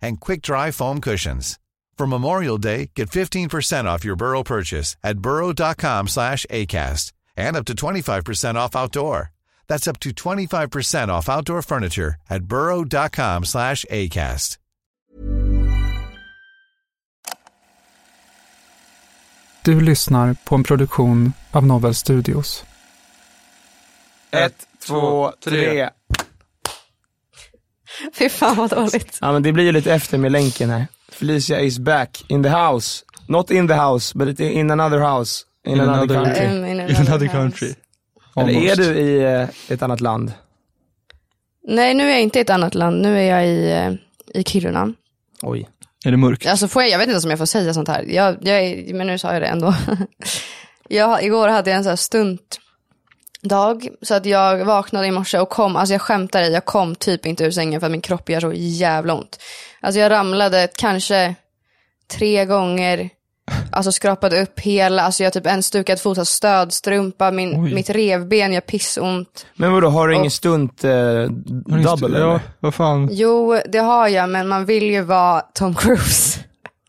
and quick-dry foam cushions. For Memorial Day, get 15% off your Burrow purchase at burrow.com slash ACAST and up to 25% off outdoor. That's up to 25% off outdoor furniture at burrow.com slash ACAST. Du lyssnar på en produktion av Novel Studios. Ett, två, tre. Fy fan vad dåligt. Ja men det blir ju lite efter med länken här. Felicia is back in the house. Not in the house, but in another house. In, In another, another- country. Um, in In another country. Eller är du i eh, ett annat land? Nej, nu är jag inte i ett annat land. Nu är jag i, eh, i Kiruna. Oj. Är det mörkt? Alltså får jag, jag vet inte ens om jag får säga sånt här. Jag, jag är, men nu sa jag det ändå. jag, igår hade jag en sån här stunt dag. Så att jag vaknade i morse och kom, alltså jag skämtar i, jag kom typ inte ur sängen för att min kropp gör så jävla ont. Alltså jag ramlade kanske tre gånger. Alltså skrapade upp hela, alltså jag har typ en stukad fot, har stödstrumpa, min, Oj. mitt revben gör pissont. Men vadå, har du ingen Och- stunt eh, double Ja, eller? vad fan. Jo, det har jag, men man vill ju vara Tom Cruise.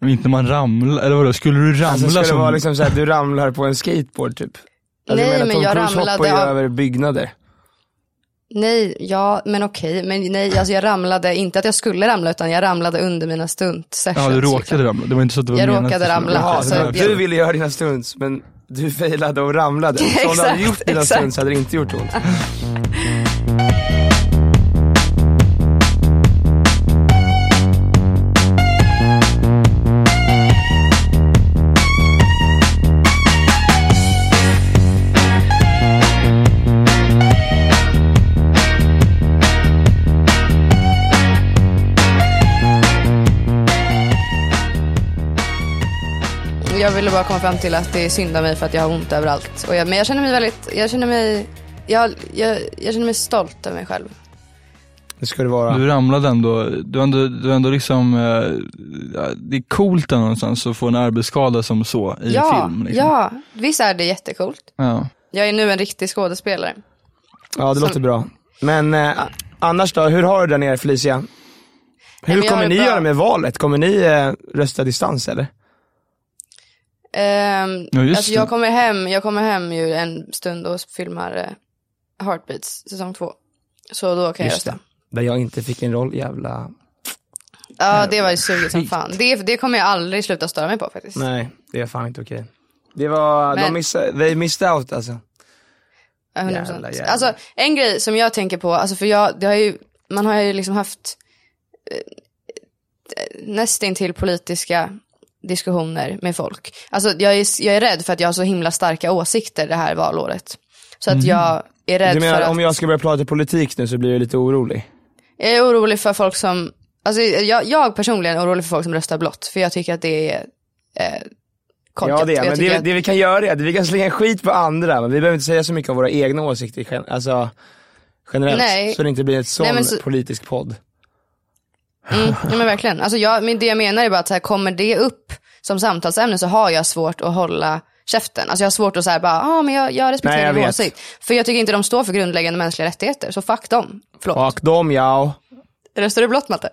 Men inte man ramlar, eller vadå, skulle du ramla Alltså ska det som... vara liksom såhär, du ramlar på en skateboard typ? Alltså, Nej, menar, men Tom jag Cruise ramlade hoppar ju av- över byggnader. Nej, ja, men okej. Men nej, alltså jag ramlade, inte att jag skulle ramla, utan jag ramlade under mina stunt sessions. Ja, du råkade liksom. ramla. Det var inte så att det var Jag råkade du ramla. Alltså, så jag- du ville göra dina stunts, men du failade och ramlade. Så om du hade Exakt, gjort dina stunts hade det inte gjort ont. Jag ville bara komma fram till att det är synd om mig för att jag har ont överallt. Och jag, men jag känner mig väldigt, jag känner mig, jag, jag, jag känner mig stolt över mig själv. Det ska det vara. Du ramlade ändå, du ändå, du ändå liksom, eh, ja, det är coolt där någonstans att få en arbetsskada som så i ja, en film. Liksom. ja, visst är det jättecoolt. ja. Jag är nu en riktig skådespelare. Ja, det Som- låter bra. Men eh, annars då, hur har du där nere Felicia? Hur har kommer det ni bra. göra med valet? Kommer ni eh, rösta distans eller? Ehm, Ja, alltså jag kommer hem, jag kommer hem ju en stund och filmar eh, Heartbeats säsong två. Så då kan jag Just rösta. det. Där jag inte fick en roll, jävla... Ja, det var ju suget som fan. Det, det kommer jag aldrig sluta störa mig på faktiskt. Nej, det är fan inte okej. Det var, de Men- missade, they missed out alltså. Ja, 100%. Jävla, jävla. Alltså en grej som jag tänker på, alltså för jag, det har ju, man har ju liksom haft eh, nästintill politiska diskussioner med folk. Alltså jag är, jag är rädd för att jag har så himla starka åsikter det här valåret. Så att jag är rädd. Du menar för att, om jag ska börja prata politik nu så blir jag lite orolig? jag är orolig för folk som, alltså jag, jag personligen är orolig för folk som röstar blått. För jag tycker att det är eh, korkat. Ja det är, men det, att- det vi kan göra är att vi kan slänga skit på andra, men vi behöver inte säga så mycket av våra egna åsikter, alltså generellt. Nej. Så det inte blir ett sån så- politisk podd. Mm, ja, men verkligen. Alltså jag, men det jag menar är bara att så här, kommer det upp som samtalsämne så har jag svårt att hålla käften. Alltså jag har svårt att säga bara, ja ah, men jag, jag Nej, respekterar jag din åsikt. För jag tycker inte de står för grundläggande mänskliga rättigheter, så fuck dem. Förlåt. Fuck dem ja. Röstar du blått Malte?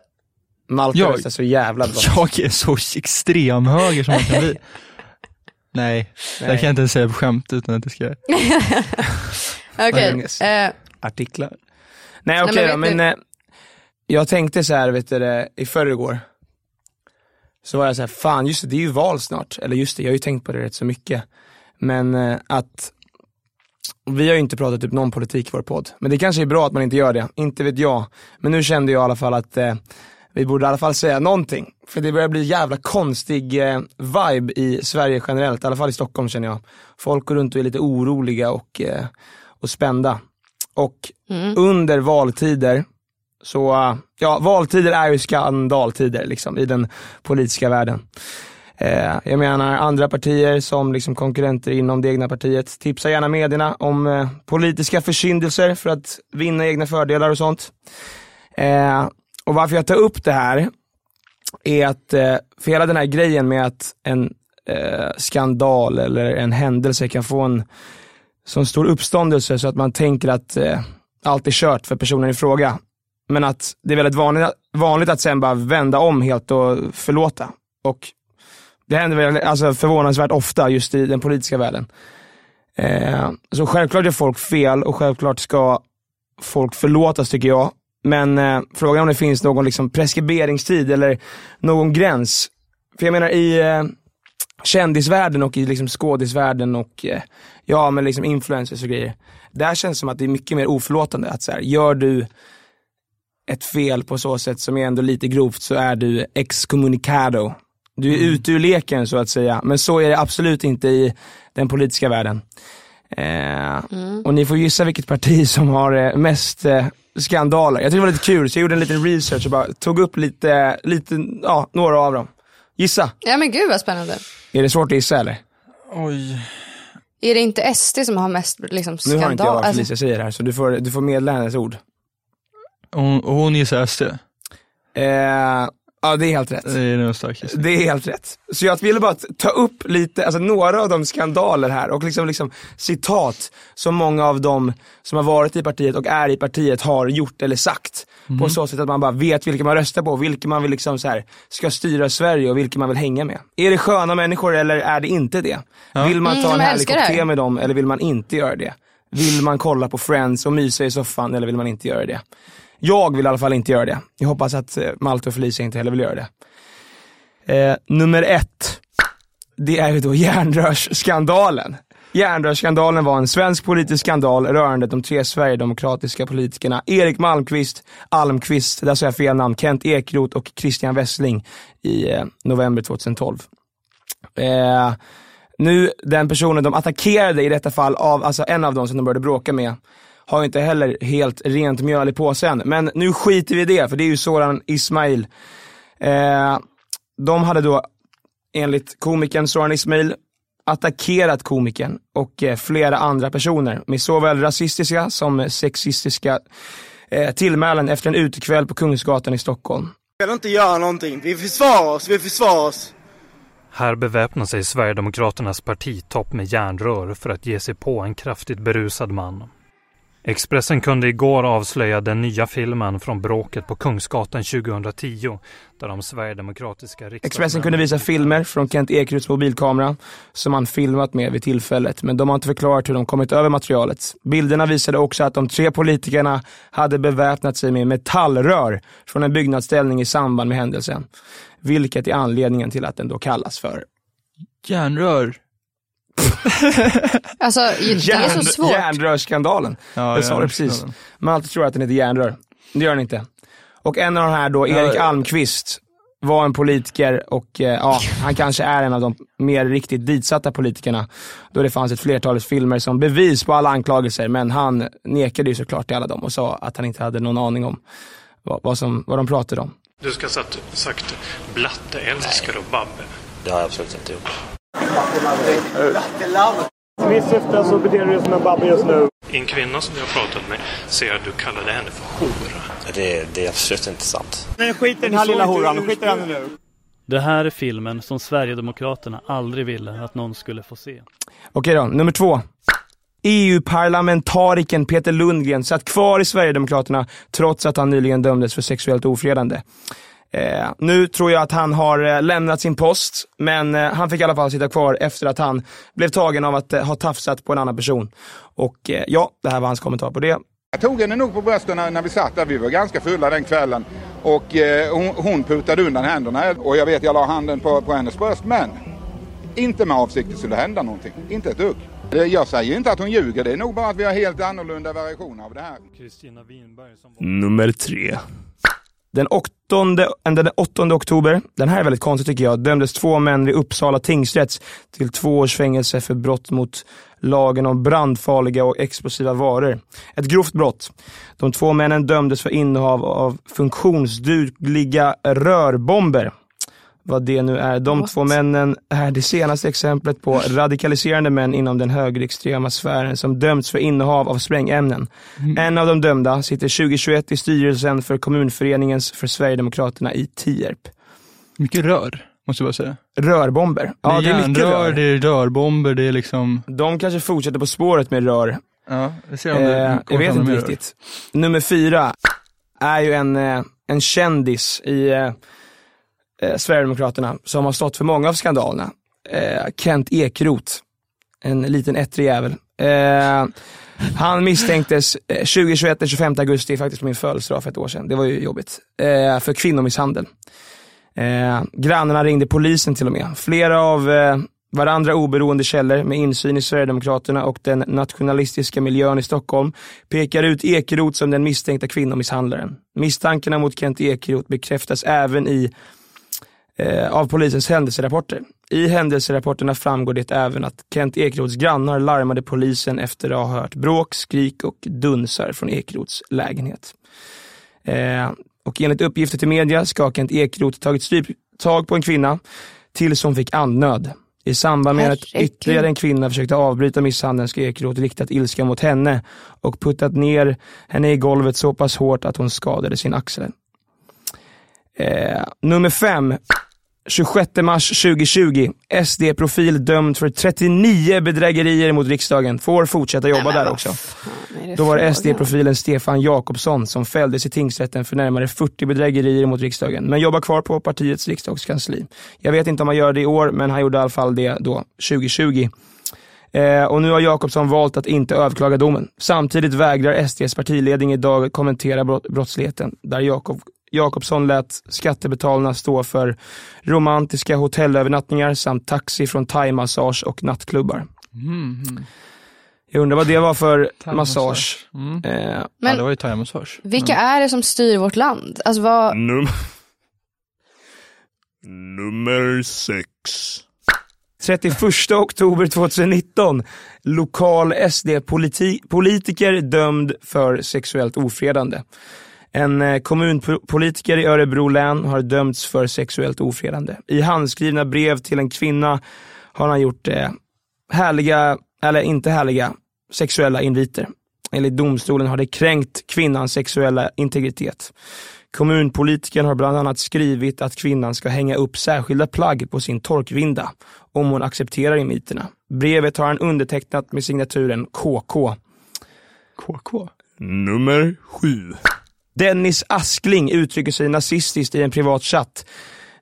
Malte Jag- röstar så jävla bra. Jag är så extremhöger som man kan bli. Nej, det kan jag inte ens säga på skämt utan att det ska... Okej. Ångest. Eh, Artiklar. Nej okej men då, men eh, jag tänkte så här, vet du, i förrgår. Så var jag så här, fan just det, det är ju val snart. Eller just det, jag har ju tänkt på det rätt så mycket. Men eh, att, vi har ju inte pratat typ någon politik i vår podd. Men det kanske är bra att man inte gör det, inte vet jag. Men nu kände jag i alla fall att eh, vi borde i alla fall säga någonting. För det börjar bli jävla konstig eh, vibe i Sverige generellt, i alla fall i Stockholm känner jag. Folk går runt och är lite oroliga och, eh, och spända. Och under valtider, så, eh, ja valtider är ju skandaltider liksom i den politiska världen. Eh, jag menar andra partier som liksom konkurrenter inom det egna partiet tipsar gärna medierna om eh, politiska försyndelser för att vinna egna fördelar och sånt. Eh, och varför jag tar upp det här är att, eh, för hela den här grejen med att en eh, skandal eller en händelse kan få en sån stor uppståndelse så att man tänker att eh, allt är kört för personen i fråga. Men att det är väldigt vanligt, vanligt att sen bara vända om helt och förlåta. Och det händer väl alltså förvånansvärt ofta just i den politiska världen. Eh, så självklart gör folk fel och självklart ska folk förlåtas tycker jag. Men eh, frågan är om det finns någon liksom preskriberingstid eller någon gräns. För jag menar i eh, kändisvärlden och i liksom skådisvärlden och eh, ja men liksom influencers och grejer. Där känns det som att det är mycket mer oförlåtande. Att så här, gör du ett fel på så sätt som är ändå lite grovt så är du excommunicado. Du är ute ur leken så att säga. Men så är det absolut inte i den politiska världen. Eh, Och ni får gissa vilket parti som har eh, mest eh, skandaler. Jag tyckte det var lite kul så jag gjorde en liten research och bara tog upp lite, lite ja, några av dem. Gissa. Ja men gud vad spännande. Är det svårt att gissa eller? Oj. Är det inte SD som har mest liksom, Nu skandal? har inte jag vad Alltså, Felicia säger här så du får, du får medla hennes ord. Hon, hon gissar SD. Eh, ja det är helt rätt. Det är nog. Det är helt rätt. Så jag ville bara ta upp lite, alltså några av de skandaler här och liksom, liksom citat som många av dem som har varit i partiet och är i partiet har gjort eller sagt. På så sätt att man bara vet vilka man röstar på, vilka man vill liksom så här, ska styra Sverige och vilka man vill hänga med. Är det sköna människor eller är det inte det? Vill man Mm, ta en jag härlig te med dem eller vill man inte göra det? Vill man kolla på Friends och mysa i soffan eller vill man inte göra det? Jag vill i alla fall inte göra det. Jag hoppas att eh, Malte och Felicia inte heller vill göra det. Eh, nummer ett, det är ju då järnrörsskandalen. Järnrörsskandalen var en svensk politisk skandal rörande de tre sverigedemokratiska politikerna Erik Malmqvist, Almqvist, där sa jag fel namn, Kent Ekeroth och Christian Wessling i eh, november 2012. Eh, nu, den personen de attackerade i detta fall, av, alltså en av dem som de började bråka med, har inte heller helt rent mjöl i påsen. Men nu skiter vi i det, för det är ju Soran Ismail. Eh, de hade då, enligt komikern Soran Ismail, attackerat komikern och eh, flera andra personer med såväl rasistiska som sexistiska eh, tillmälen efter en utekväll på Kungsgatan i Stockholm. Jag vill inte göra någonting. Vi försvarar oss, vi försvarar oss. Här beväpnar sig Sverigedemokraternas partitopp med järnrör för att ge sig på en kraftigt berusad man. Expressen kunde igår avslöja den nya filmen från bråket på Kungsgatan 2010 där de sverigedemokratiska Expressen kunde visa filmer från Kent Ekeroths mobilkamera som han filmat med vid tillfället, men de har inte förklarat hur de kommit över materialet. Bilderna visade också att de tre politikerna hade beväpnat sig med metallrör från en byggnadsställning i samband med händelsen. Vilket är anledningen till att den då kallas för Järnrör. alltså det är så järn, svårt. järnrörsskandalen. Ja, jag sa det precis. Man alltid tror att den heter järnrör. Det gör den inte. Och en av de här då, Erik Ja. Almqvist, var en politiker och eh, ja, han kanske är en av de mer riktigt ditsatta politikerna. Då det fanns ett flertal filmer som bevis på alla anklagelser, men han nekade ju såklart till alla dem och sa att han inte hade någon aning om vad, vad, som, vad de pratade om. Du ska ha sagt Blatte älskar och Babbe. Det har jag absolut inte gjort. Mitt syfte så beter du dig som en babbe just nu. En kvinna som jag har pratat med säger att du kallade henne för hora. Det, det är absolut inte sant. Men skit i den här lilla horan, skit i henne nu. Det här är filmen som Sverigedemokraterna aldrig ville att någon skulle få se. Okej då, nummer två. EU-parlamentarikern Peter Lundgren satt kvar i Sverigedemokraterna trots att han nyligen dömdes för sexuellt ofredande. Eh, nu tror jag att han har eh, lämnat sin post, men eh, han fick i alla fall sitta kvar efter att han blev tagen av att eh, ha tafsat på en annan person. Och eh, ja, det här var hans kommentar på det. Jag tog henne nog på brösten när, när vi satt där. Vi var ganska fulla den kvällen. Och eh, hon, hon putade undan händerna och jag vet jag la handen på, på hennes bröst. Men inte med avsikt att det skulle hända någonting. Inte ett dugg. Jag säger inte att hon ljuger. Det är nog bara att vi har helt annorlunda versioner av det här. Kristina Winberg som var... Nummer tre. Den 8, den 8 oktober, den här är väldigt konstig tycker jag, dömdes två män vid Uppsala tingsrätt till två års fängelse för brott mot lagen om brandfarliga och explosiva varor. Ett grovt brott. De två männen dömdes för innehav av funktionsdugliga rörbomber. Vad det nu är. De What? två männen är det senaste exemplet på radikaliserande män inom den högerextrema sfären som dömts för innehav av sprängämnen. En av de dömda sitter 2021 i styrelsen för kommunföreningens för Sverigedemokraterna i Tierp. Mycket rör, måste jag bara säga. Rörbomber. Ja, det är järnrör, rör. det är rörbomber, det är liksom... De kanske fortsätter på spåret med rör. Ja, vi ser om det Eh, jag vet inte mer rör. riktigt. Nummer fyra är ju en, eh, en kändis i eh, Sverigedemokraterna som har stått för många av skandalerna. Eh, Kent Ekeroth, en liten ettrig jävel. Eh, han misstänktes 2021, den 25 augusti, faktiskt på min födelsedag för ett år sedan, det var ju jobbigt, eh, för kvinnomisshandel. Eh, grannarna ringde polisen till och med. Flera av eh, varandra oberoende källor med insyn i Sverigedemokraterna och den nationalistiska miljön i Stockholm pekar ut Ekeroth som den misstänkta kvinnomisshandlaren. Misstankarna mot Kent Ekeroth bekräftas även i eh, av polisens händelserapporter. I händelserapporterna framgår det även att Kent Ekeroths grannar larmade polisen efter att ha hört bråk, skrik och dunsar från Ekeroths lägenhet. Eh, och enligt uppgifter till media ska Kent Ekeroth tagit stryptag på en kvinna tills hon fick andnöd. I samband med att Herregud. ytterligare en kvinna försökte avbryta misshandeln ska Ekeroth riktat ilska mot henne och puttat ner henne i golvet så pass hårt att hon skadade sin axel. Eh, nummer fem. 26 mars 2020. SD-profil dömd för 39 bedrägerier mot riksdagen. Får fortsätta jobba där också. Då var det SD-profilen Stefan Jakobsson som fälldes i tingsrätten för närmare 40 bedrägerier mot riksdagen, men jobbar kvar på partiets riksdagskansli. Jag vet inte om han gör det i år, men han gjorde i alla fall det då 2020. Eh, och nu har Jakobsson valt att inte överklaga domen. Samtidigt vägrar SDs partiledning idag kommentera brott, brottsligheten, där Jakob, Jakobsson lät skattebetalarna stå för romantiska hotellövernattningar samt taxi från thaimassage och nattklubbar. Mm. Jag undrar vad det var för massage. Mm. Eh, ja, Men- det var ju thaimassage. Vilka är det som styr vårt land? Alltså vad, Num- Nummer sex. 31 oktober 2019. Lokal SD-politiker dömd för sexuellt ofredande. En eh, kommunpolitiker i Örebro län har dömts för sexuellt ofredande. I handskrivna brev till en kvinna har han gjort eh, härliga, eller inte härliga, sexuella inviter. Enligt domstolen har det kränkt kvinnans sexuella integritet. Kommunpolitikern har bland annat skrivit att kvinnan ska hänga upp särskilda plagg på sin torkvinda om hon accepterar inviterna. Brevet har han undertecknat med signaturen KK. KK? Nummer sju. Dennis Askling uttrycker sig nazistiskt i en privat chatt.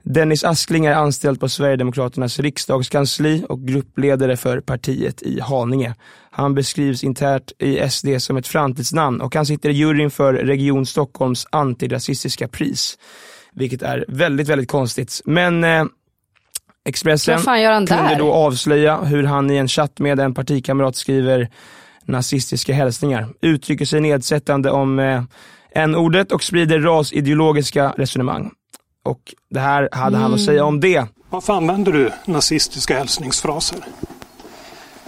Dennis Askling är anställd på Sverigedemokraternas riksdagskansli och gruppledare för partiet i Haninge. Han beskrivs internt i SD som ett framtidsnamn och han sitter i juryn för Region Stockholms antirasistiska pris. Vilket är väldigt, väldigt konstigt. Men eh, Expressen kunde då avslöja hur han i en chatt med en partikamrat skriver nazistiska hälsningar, uttrycker sig nedsättande om eh, n-ordet och sprider rasideologiska resonemang. Och det här hade han att Mm. säga om det. Varför använder du nazistiska hälsningsfraser?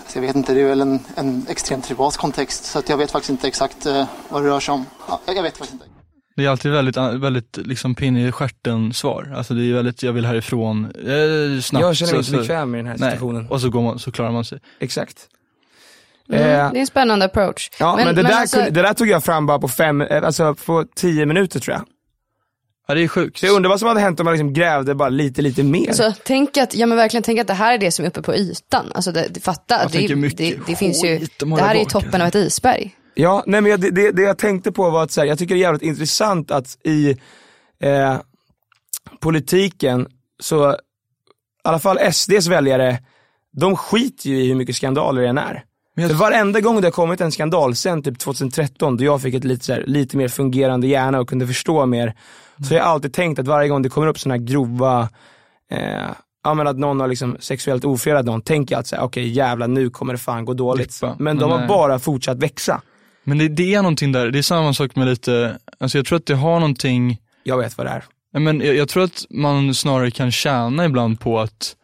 Så jag vet inte, det är väl en, en extremt privat kontext så att jag vet faktiskt inte exakt eh, vad det rör sig om. Ja, jag vet faktiskt inte. Det är alltid väldigt, väldigt liksom pinne i stjärten svar. Alltså det är väldigt, jag vill härifrån, eh, snabbt. Jag känner mig så- inte så- bekväm i den här Nej, situationen. Och så, går man, så klarar man sig. Exakt. Mm, Eh, det är en spännande approach. Ja, men, det, där, alltså- kunde- det där tog jag fram bara på fem, eh, alltså på tio minuter tror jag. Ja, det är sjukt. Så jag undrar vad som hade hänt om man liksom grävde bara lite, lite mer. Alltså, tänk att, ja men verkligen tänk att det här är det som är uppe på ytan. Alltså det, det, fatta, Jag det, det, mycket det, finns ju, det här är ju toppen av ett isberg. Ja, nej men jag, det, det, det jag tänkte på var att så här, jag tycker det är jävligt intressant att i eh, politiken så, i alla fall SDs väljare, de skiter ju i hur mycket skandaler det än är. För varenda gång det har kommit en skandal sen typ 2013 då jag fick ett lite, så här, lite mer fungerande hjärna och kunde förstå mer, så har jag alltid tänkt att varje gång det kommer upp sådana här grova eh, Ja men att någon har liksom sexuellt ofredat någon, tänker jag att säga, okej jävlar nu kommer det fan gå dåligt. Dippa. Men de Men har nej. bara fortsatt växa. Men det, det är någonting där, det är samma sak med lite, alltså jag tror att det har någonting Jag vet vad det är. Men jag, jag tror att man snarare kan tjäna ibland på att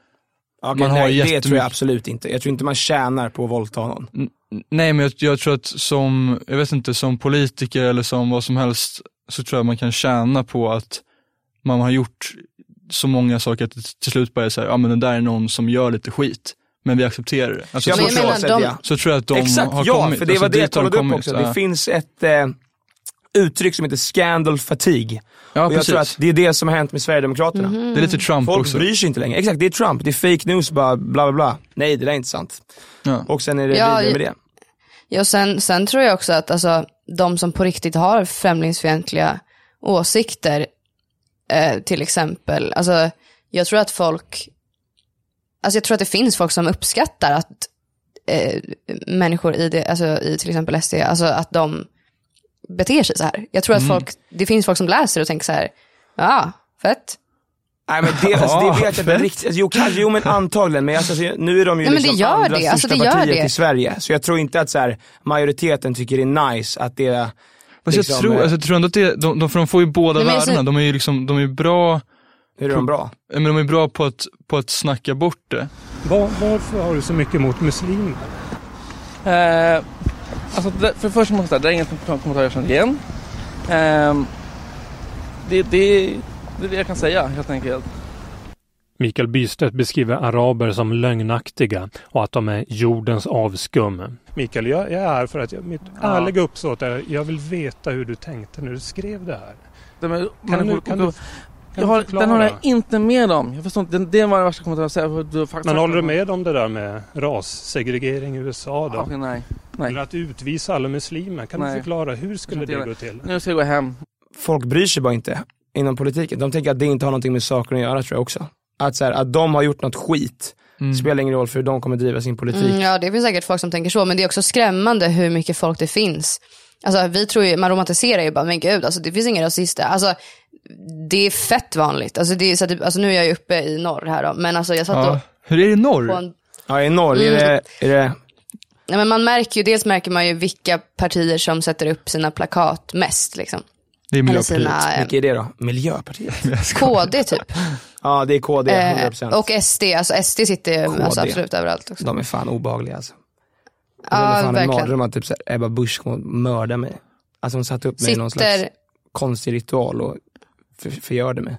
Okej, man har nej, det jättemycket... tror jag absolut inte. Jag tror inte man tjänar på att våldta någon. N- Nej men jag, jag tror att som, jag vet inte, som politiker eller som vad som helst så tror jag man kan tjäna på att man har gjort så många saker att det till slut bara är såhär, ja men det där är någon som gör lite skit. Men vi accepterar det. Alltså, Ja, så, men jag menar, de- så tror jag att de Exakt, har ja, kommit. för det Alltså, var det jag har kollade upp också. ja. Det finns ett eh, uttryck som heter scandal fatigue. Ja, och jag tror precis. att det är det som har hänt med Sverigedemokraterna. Mhm. Det är lite Trump Folk också. bryr sig inte längre. Exakt, det är Trump. Det är fake news, bara bla bla bla. Nej, det där är inte sant. Ja. Och sen är det Ja, vidare med det. Ja, sen, sen tror jag också att alltså, de som på riktigt har främlingsfientliga åsikter, eh, till exempel, alltså, jag tror att folk, alltså jag tror att det finns folk som uppskattar att eh, människor i, det, alltså, i till exempel SD, alltså att de beter sig så här. Jag tror att Mm. folk, det finns folk som läser och tänker så här, ja, fett. Nej men det, alltså, det vet jag inte riktigt, alltså, jo, kanske, jo men antagligen, men alltså, nu är de ju Nej, men liksom det gör andra det, alltså, största det gör partiet det. i Sverige. Så jag tror inte att så här, majoriteten tycker det är nice att det Fast liksom, jag, tror, eh, alltså, jag tror ändå att det, de, de, för de får ju båda Nej, jag värdena. De är ju liksom, de är ju bra, Hur är de bra? men de är bra på att, på att snacka bort det. Var, varför har du så mycket emot muslimer? Eh, alltså, det, för det första måste jag säga, det är ingen kommentar jag känner igen. Eh, det, det, det är det jag kan säga helt enkelt. Mikael Bystedt beskriver araber som lögnaktiga och att de är jordens avskum. Mikael, jag, jag är här för att jag, mitt Ja. ärliga uppsåt är jag vill veta hur du tänkte när du skrev det här. De är, Kan du, kan du, kan jag har, den håller jag inte med om. Jag förstår inte, det, det var den värsta kommentaren jag säga. har Men håller du med om det där med rassegregering i USA då? Okej, nej. nej. Eller att utvisa alla muslimer? Kan Nej. du förklara hur skulle det gå till? Nu ska jag gå hem. Folk bryr sig bara inte inom politiken. De tänker att det inte har någonting med saker att göra tror jag också. Att, så här, att de har gjort något skit, Mm. spelar ingen roll för hur de kommer driva sin politik. Mm, ja, det finns säkert folk som tänker så, men det är också skrämmande hur mycket folk det finns. Alltså vi tror ju, man romantiserar ju bara, men gud, alltså det finns inga rasister. Alltså det är fett vanligt. Alltså, det är, så att, alltså nu är jag ju uppe i norr här då, men alltså jag satt och Ja. Hur är det i norr? en Ja, i norr, är, Mm. det, är det, Nej, men man märker ju, dels märker man ju vilka partier som sätter upp sina plakat mest. Liksom. Det är Miljöpartiet. sina eh, vilka är det då? Miljöpartiet? KD typ. Ja, det är KD, 100%. Eh, och SD, alltså SD sitter ju alltså, absolut överallt också. De är fan obehagliga alltså. Det Ja, är fan en verkligen. mardröm att typ Ebba Busch kommer mörda mig. Alltså hon satte upp mig i någon slags Sitter, konstig ritual och för, förgörde mig.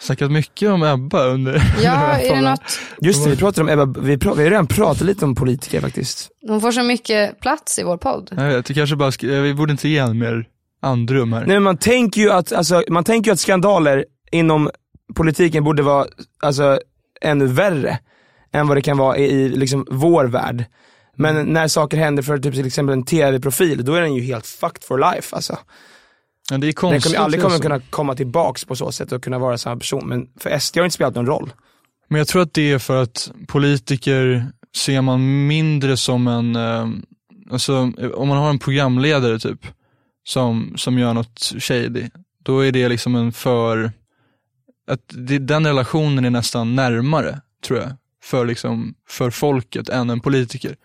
Snackat mycket om Ebba under ja, är det något? Just det, vi pratade om Ebba, vi, pra, vi har redan pratat lite om politiker faktiskt. Hon får så mycket plats i vår podd. Jag vet, det kanske bara, vi borde inte ge henne mer andrum här. Nej men man tänker ju att, alltså, man tänker ju att skandaler inom politiken borde vara alltså, ännu värre än vad det kan vara i, i liksom, vår värld. Men Mm. när saker händer för typ, till exempel en tv-profil, då är den ju helt fucked for life alltså. Ja, det är Den konstigt. kommer ju aldrig kommer så. kunna komma tillbaks på så sätt och kunna vara samma person. Men för SD har det inte spelat någon roll. Men jag tror att det är för att politiker ser man mindre som en, eh, alltså om man har en programledare typ, som, som gör något shady, då är det liksom en för, att det, den relationen är nästan närmare, tror jag, för, liksom, för folket än en politiker.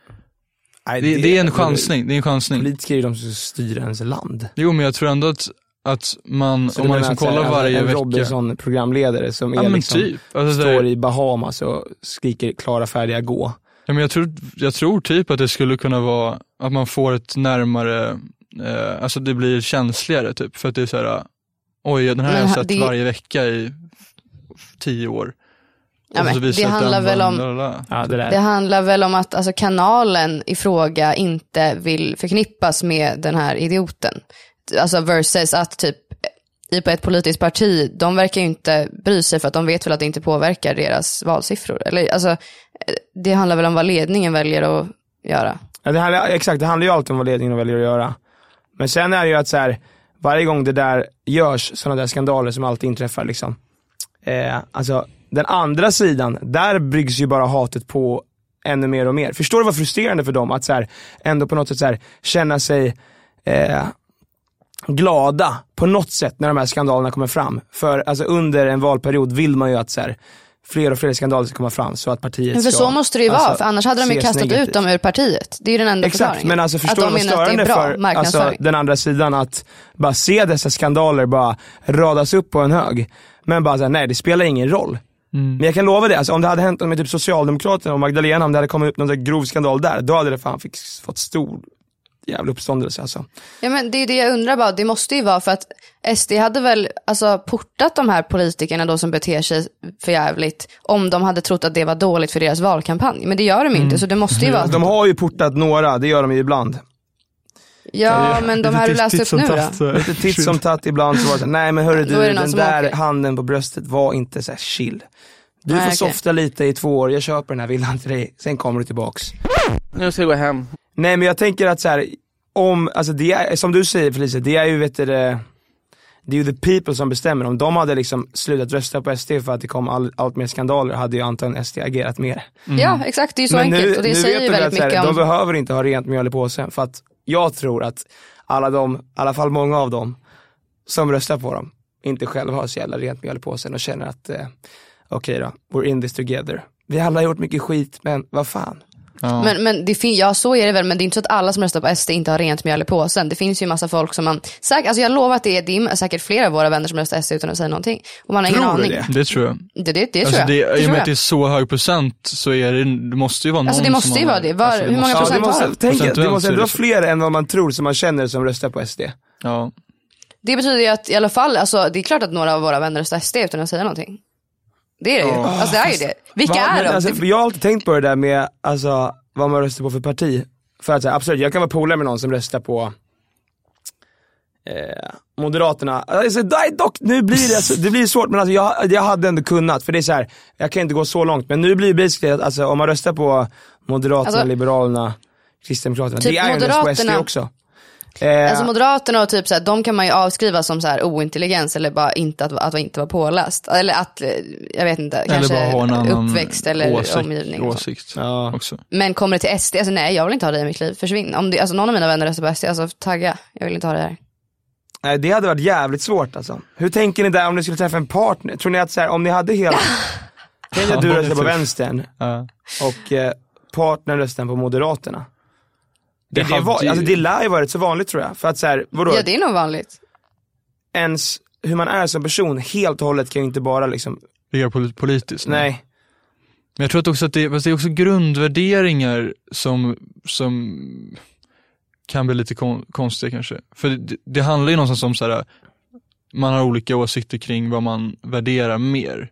Nej, Det, det är en chansning, det är en chansning. Politiker är ju de som styr ens land. Jo men jag tror ändå att, att man, Så om man liksom kollar varje en vecka. Robinson-programledare som Ja, är liksom, typ. Alltså, står i Bahamas och skriker klara, färdiga, gå. Ja, men jag, tror, jag tror typ att det skulle kunna vara att man får ett närmare, eh, alltså det blir känsligare typ. För att det är så här, oj den här har jag sett det- varje vecka i tio år. Ja, men det handlar väl om-. Ja, det. Det handlar väl om att alltså, kanalen i fråga inte vill förknippas med den här idioten. Alltså versus att typ i på ett politiskt parti, de verkar ju inte bry sig för att de vet väl att det inte påverkar deras valsiffror. Eller, alltså, det handlar väl om vad ledningen väljer att göra. Ja, det handlar, exakt, det handlar ju alltid om vad ledningen väljer att göra. Men sen är det ju att så här, varje gång det där görs, sådana där skandaler som alltid inträffar liksom. Eh, alltså, den andra sidan, där bryggs ju bara hatet på ännu mer och mer. Förstår du vad frustrerande för dem att så här, ändå på något sätt så här, känna sig eh, glada på något sätt när de här skandalerna kommer fram. För alltså, under en valperiod vill man ju att så här, fler och fler skandaler ska komma fram så att partiet Men för ska, så måste det ju vara, alltså, för annars hade de ju kastat negativt. ut dem ur partiet. Det är ju den enda Exakt, förklaringen. men alltså förstår de du vad störande för alltså, den andra sidan att bara se dessa skandaler bara radas upp på en hög. Men bara såhär, nej det spelar ingen roll. Mm. Men jag kan lova det, alltså, om det hade hänt med typ Socialdemokraterna och Magdalena, om det hade kommit upp någon grov skandal där, då hade det fan fick, fått stor jävla uppståndelse alltså. Ja men det är det jag undrar bara, det måste ju vara för att SD hade väl alltså portat de här politikerna då som beter sig för jävligt om de hade trott att det var dåligt för deras valkampanj. Men det gör de inte så det måste ju vara. De har ju portat några, det gör de ju ibland. Ja men de här du läst upp nu då? Lite titt som tatt ibland så var det så, nej men hörru du, den där åker. handen på bröstet var inte så här chill. Du Nej, får softa lite i två år, jag köper den här villan till dig, sen kommer du tillbaks. Nu ska jag gå hem. Nej men jag tänker att så här, om, alltså det är, som du säger Felicia, det är ju vet du, det, är ju the people som bestämmer. Om de hade liksom slutat rösta på SD för att det kom all, allt mer skandaler hade ju antagligen SD agerat mer. Ja exakt, det är ju så Men enkelt nu, och det säger ju de väldigt att så här, mycket de om... behöver inte ha rent mjöl i påsen för att jag tror att alla de, i alla fall många av dem som röstar på dem, inte själva har så jävla rent mjöl i påsen och känner att eh, okej då, we're in this together. Vi alla har gjort mycket skit men vad fan. Men, men det fin- ja så är det väl, men det är inte så att alla som röstar på SD inte har rent mjöl i påsen. Det finns ju massa folk som man, säkert, alltså jag lovar att det är, det är säkert flera av våra vänner som röstar SD utan att säga någonting. Och man har ingen Tror du aning. det? Det tror jag. Det, det, det alltså tror jag. det, Det I och tror med jag. att det är så hög procent så är det, det måste ju vara någon Alltså, det måste ju har- vara det. Var- alltså, hur många måste- procent det måste, har de? tänk, det Procentuellt måste så är ändå det vara så. fler än vad man tror som man känner som röstar på SD. Ja. Det betyder ju att i alla fall, alltså, det är klart att några av våra vänner röstar SD utan att säga någonting. Det är det ju. Ja. Alltså det är ju det. Vilka Va, är de? Alltså, jag har alltid tänkt på det där med alltså, vad man röstar på för parti. För att här, absolut, jag kan vara polare med någon som röstar på eh, Moderaterna. Alltså, dock, nu blir det, alltså, det blir svårt men alltså, jag, jag hade ändå kunnat. För det är så här, jag kan inte gå så långt. Men nu blir det basically att alltså, om man röstar på Moderaterna, Alltså, Liberalerna, Kristdemokraterna. typ det är ju ändå på SD Moderaterna- också. Eh, Alltså Moderaterna och typ så här, de kan man ju avskriva som så här ointelligens eller bara inte att, att inte vara påläst. Eller att, eh, jag vet inte, Eller kanske bara ha en annan uppväxt eller åsikt, omgivning. åsikt också. Men kommer det till SD, alltså nej jag vill inte ha det i mitt liv, försvinn. Om det, alltså någon av mina vänner röstar på SD, alltså tagga, jag vill inte ha det här. Nej det hade varit jävligt svårt alltså. Hur tänker ni där om ni skulle träffa en partner? Tror ni att så här, om ni hade hela, tänk dig att du Ja, röstar på vänstern Ja. och eh, partnern röstar på moderaterna. Det, Det var, alltså, det lär ju varit så vanligt tror jag. För att så här, vadå, Ja det är nog vanligt. ens, hur man är som person helt och hållet kan ju inte bara liksom, Ligga pol- politiskt. nej. Men jag tror att också att det, det är också grundvärderingar som, som kan bli lite kon, konstiga kanske. För det, det handlar ju någonstans om så här, man har olika åsikter kring vad man värderar mer.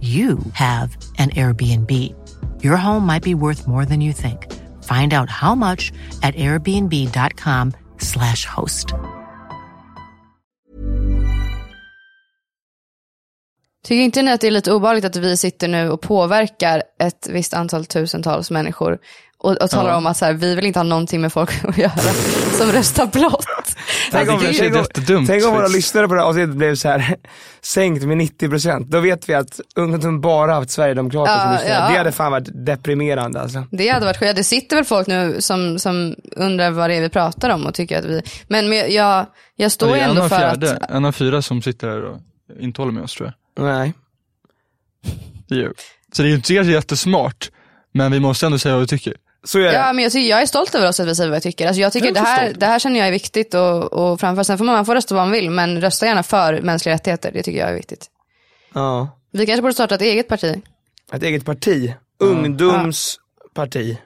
you have an Airbnb. Your home might be worth more than you think. Find out how much at airbnb.com/slash host. Tycker inte ni att det är lite obehagligt att vi sitter nu och påverkar ett visst antal tusentals människor och, och talar Ja. om att så här, vi vill inte ha någonting med folk att göra som röstar blått. Tänk om, är tänk om, tänk om våra lyssnare på det här avsnittet blev så här sänkt med 90%. Då vet vi att ungdomen bara haft Sverigedemokrater Ja, som lyssnare. ja. Det hade fan varit deprimerande alltså. Det hade varit skönt. Det sitter väl folk nu som, som undrar vad det är vi pratar om och tycker att vi, men men jag, jag står det ju ändå för fjärde, att, en av fyra som sitter här och inte håller med oss tror jag. Nej. Det gör. Så det är ju inte jättesmart, men vi måste ändå säga vad vi tycker. Så är det. Ja, men jag, jag är stolt över oss att vi säger vad jag tycker. Alltså jag tycker Jag det här, stolt. det här känner jag är viktigt och, och framför sen får man, man får rösta vad man vill, men rösta gärna för mänskliga rättigheter. Det tycker jag är viktigt. Ja. Vi kanske borde starta ett eget parti. Ett eget parti. Ungdomsparti.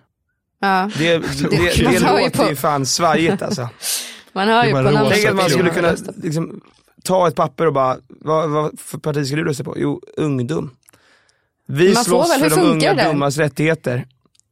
Ja. Det, det, det, man det hör ju låter på- ju fan svajigt alltså. Man hör ju på namnet. Tänk att man skulle kunna liksom, ta ett papper och bara, vad, vad för parti ska du rösta på? Jo, ungdom. Vi Man får slåss väl, hur för de funkar unga det? dummas rättigheter.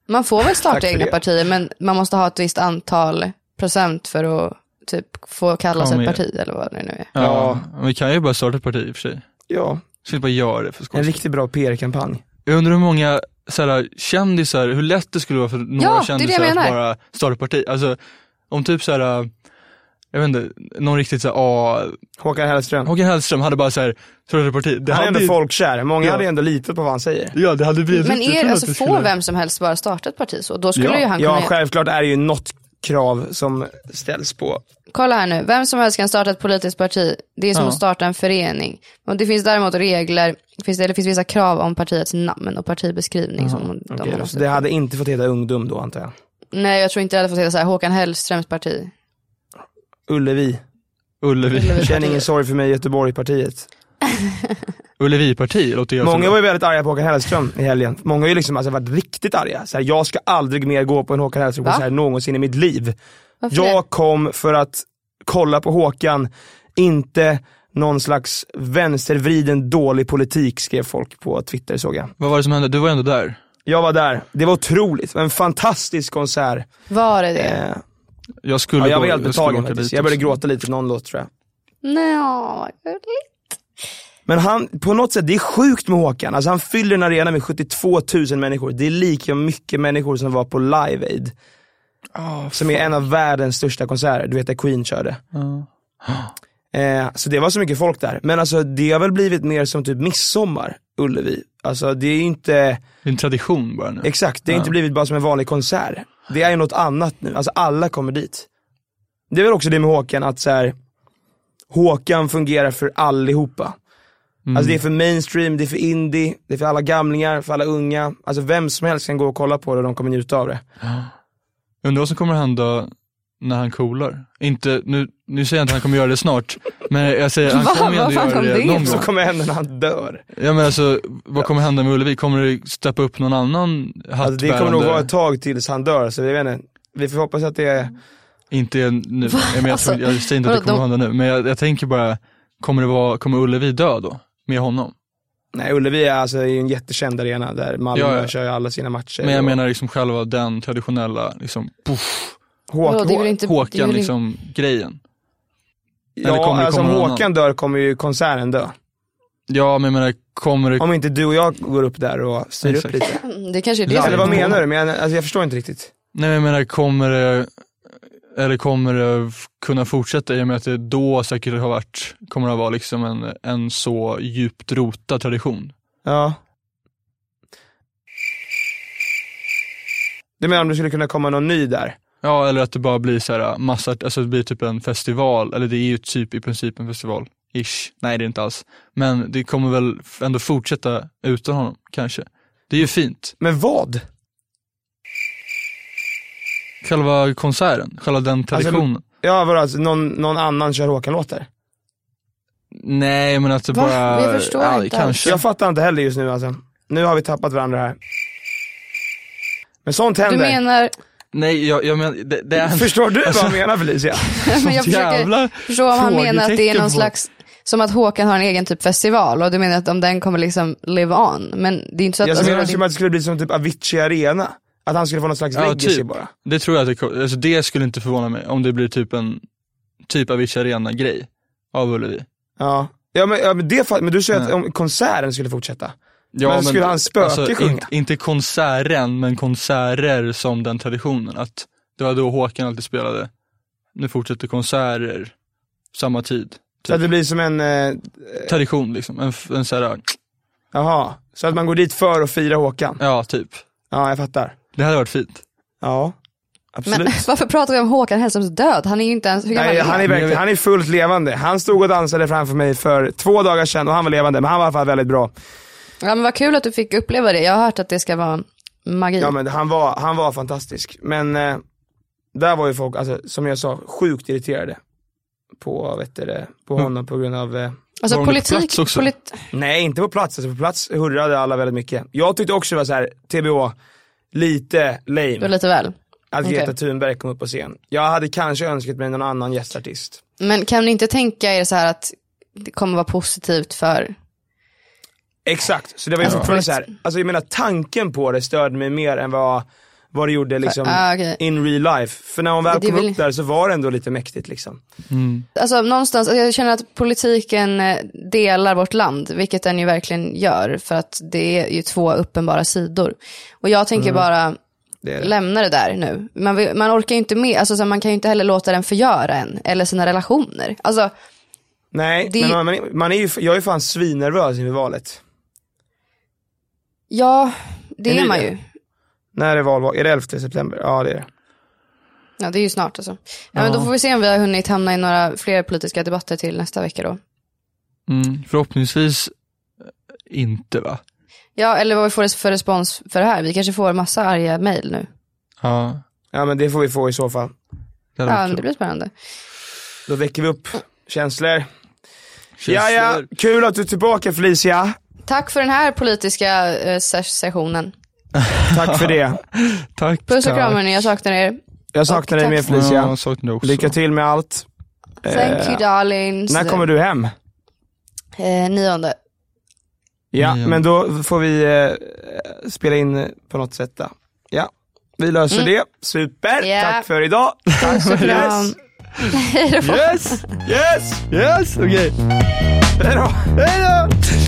Man får väl starta egna det. partier, men man måste ha ett visst antal procent för att typ få kalla sig ett parti eller vad det nu är. Ja, men vi kan ju bara starta ett parti i och för sig. Ja. Vi bara göra det för skojs En riktigt bra PR-kampanj. Jag undrar hur många såhär, kändisar, hur lätt det skulle vara för några Ja, kändisar att bara starta ett parti. Alltså om typ såhär, jag vet inte, någon riktigt såhär, ah, Håkan Hellström. Håkan Hellström hade bara såhär, startat ett parti. Det Han är hade ändå ju- folkkär, många Ja. hade ändå litat på vad han säger. Ja, det hade blivit Men jag är, alltså, att det får skulle- vem som helst bara starta ett parti så? Då skulle ju han ja, kunna... självklart är det ju något krav som ställs på. Kolla här nu, vem som helst kan starta ett politiskt parti. Det är som Ja. att starta en förening. Och det finns däremot regler, det finns, det finns vissa krav om partiets namn och partibeskrivning. Som de Okej, då, måste... så det hade inte fått heta ungdom då antar jag. Nej, jag tror inte jag hade fått heta så här, Håkan Hellströms parti. Ullevi. Ullevi. Känn ingen sorg för mig Göteborg-partiet. Ullevi-parti låter Många var ju väldigt arga på Håkan Hellström i helgen. Många har ju liksom alltså varit riktigt arga. Så här, jag ska aldrig mer gå på en Håkan Hellström Va? konsert någonsin i mitt liv. Varför jag kom för att kolla på Håkan, inte någon slags vänstervriden dålig politik skrev folk på Twitter såg jag. Vad var det som hände? Du var ändå där. Jag var där, det var otroligt, en fantastisk konsert. Var det det? Eh, Jag skulle ja, jag var helt betagen faktiskt. Jag började gråta lite någon låt tror jag. Vad gulligt. Men han, på något sätt, det är sjukt med Håkan. Alltså han fyller en arena med 72 000 människor. Det är lika mycket människor som var på Live Aid. som är en av världens största konserter, du vet där Queen körde. Eh, så det var så mycket folk där. Men alltså det har väl blivit mer som typ midsommar, Ullevi. Alltså det är inte, Det är en tradition bara nu. exakt, det har Ja. inte blivit bara som en vanlig konsert. Det är ju något annat nu, alltså alla kommer dit. Det är väl också det med Håkan, att så här, Håkan fungerar för allihopa. Mm. Alltså det är för mainstream, det är för indie, det är för alla gamlingar, för alla unga. Alltså vem som helst kan gå och kolla på det och de kommer njuta av det. Undrar vad som kommer hända när han coolar. Inte, nu, nu säger jag inte att han kommer göra det snart, men jag säger han Va? kommer ju Vad ändå göra det, det någon Så gång. kommer hända när han dör. Ja men alltså, vad kommer hända med Ullevi? Kommer det steppa upp någon annan hattbärande? Alltså det kommer nog vara ett tag tills han dör, så jag vet inte. Vi får hoppas att det är, Inte nu, men jag, Alltså, jag säger inte att det vadå, kommer hända nu, men jag, jag tänker bara, kommer det vara, kommer Ullevi dö då? Med honom? nej Ullevi är alltså en jättekänd arena där Malmö Ja, ja. kör ju alla sina matcher. Men jag och- menar liksom själva den traditionella, liksom, puff, Håk, det inte- det Håkan väl liksom, grejen. Eller Ja, kommer det alltså om Håkan annan? dör kommer ju konserten dö. Ja men jag menar, kommer det... Om inte du och jag går upp där och styr Exakt. upp lite. Det kanske är det Eller vad menar du? Men jag, alltså jag förstår inte riktigt. Nej men jag menar, kommer det, eller kommer det kunna fortsätta i och med att det då säkert har varit, kommer det att vara liksom en, en så djupt rotad tradition? Ja. Du menar om det skulle kunna komma någon ny där? Ja, eller att det bara blir så här massa, alltså det blir typ en festival, eller det är ju typ i princip en festival. Ish. Nej det är inte alls. Men det kommer väl ändå fortsätta utan honom, kanske. Det är ju fint. Men vad? Själva konserten, själva den traditionen. Alltså, ja vadå, alltså, någon, någon annan kör Håkan-låtar? Nej men att det Va? bara, Jag förstår ja, inte kanske. Jag fattar inte heller just nu alltså. Nu har vi tappat varandra här. Men sånt händer. Du menar, Nej jag, jag menar, det, det är... Förstår du Alltså- vad jag menar Felicia? men jag Jävla försöker förstå om han menar att det är någon på- slags, som att Håkan har en egen typ festival och du menar att om den kommer liksom live on. Men det är inte så att... Jag alltså, menar det- som att det skulle bli som typ Avicii Arena. Att han skulle få någon slags Ja, legacy typ. bara. Det tror jag att det, alltså det skulle inte förvåna mig om det blir typ en, typ Avicii Arena-grej av Ullevi. Ja. Ja men, ja, men, det, men du säger att om konserten skulle fortsätta. Men skulle han spöke alltså, sjunga? Inte, inte konserten, men konserter som den traditionen. Att det var då Håkan alltid spelade. Nu fortsätter konserter, samma tid. Så att det blir som en, eh, Tradition liksom, en, en så här, jaha. Så att man går dit för att fira Håkan. ja typ. Ja, jag fattar. Det hade varit fint. Ja, absolut. Men varför pratar vi om Håkan Hellströms död? Han är ju inte ens, hur Nej, han är, verkligen, han är fullt levande. Han stod och dansade framför mig för två dagar sedan och han var levande, men han var i alla fall väldigt bra. Ja men vad kul att du fick uppleva det. Jag har hört att det ska vara magi. Ja men han var, han var fantastisk. Men eh, där var ju folk, alltså, som jag sa, sjukt irriterade på, vet du, på Mm. honom på grund av eh, Alltså politik, polit, Nej inte på plats, alltså på plats hurrade alla väldigt mycket. Jag tyckte också det var så här, TBH, lite lame. det var lite väl. Att. Greta Thunberg kom upp på scen. Jag hade kanske önskat mig någon annan gästartist. Men kan ni inte tänka er så här att det kommer vara positivt för, Exakt, så det var ju Alltså, fortfarande på så här, alltså jag menar tanken på det störde mig mer än vad, vad det gjorde liksom ah, okej. in real life. För när hon väl Det kom vill- upp där så var det ändå lite mäktigt liksom. alltså någonstans, jag känner att politiken eh, delar vårt land, vilket den ju verkligen gör, för att det är ju två uppenbara sidor. Och jag tänker Mm. bara, Det det. lämna det där nu. Man, vill, man orkar ju inte med, alltså så man kan ju inte heller låta den förgöra en, eller sina relationer. Alltså, Nej, Det- men man, man, man är ju, jag är fan svinnervös inför valet. Ja, det Är är, man det? ju. När är valvak? Är det 11 september? Ja det är det. Ja, det är ju snart alltså. Ja, men Ja. då får vi se om vi har hunnit hamna i några fler politiska debatter till nästa vecka då. Mm, förhoppningsvis eh, inte va? Ja, eller vad vi får för respons för det här. Vi kanske får massa arga mejl nu. Ja. Ja men det får vi få i så fall. Det Ja, men det blir spännande. Då väcker vi upp känslor. Ja, ja, kul att du är tillbaka Felicia. Tack för den här politiska eh, ses- sessionen. Tack för det. Tack. Puss och kram hörni, jag saknar er. Jag saknar dig tack. med Felicia. Ja, jag saknar dig också. Lycka till med allt. Thank Eh, you darlings. När kommer du hem? Eh, nionde. Ja, Nionde. men då får vi eh, spela in på något sätt då. Ja, vi löser Mm. det. Super, Ja. tack för idag. Puss och kram. Hej då. Yes, yes, Yes, okej. hejdå. Hejdå. Yes.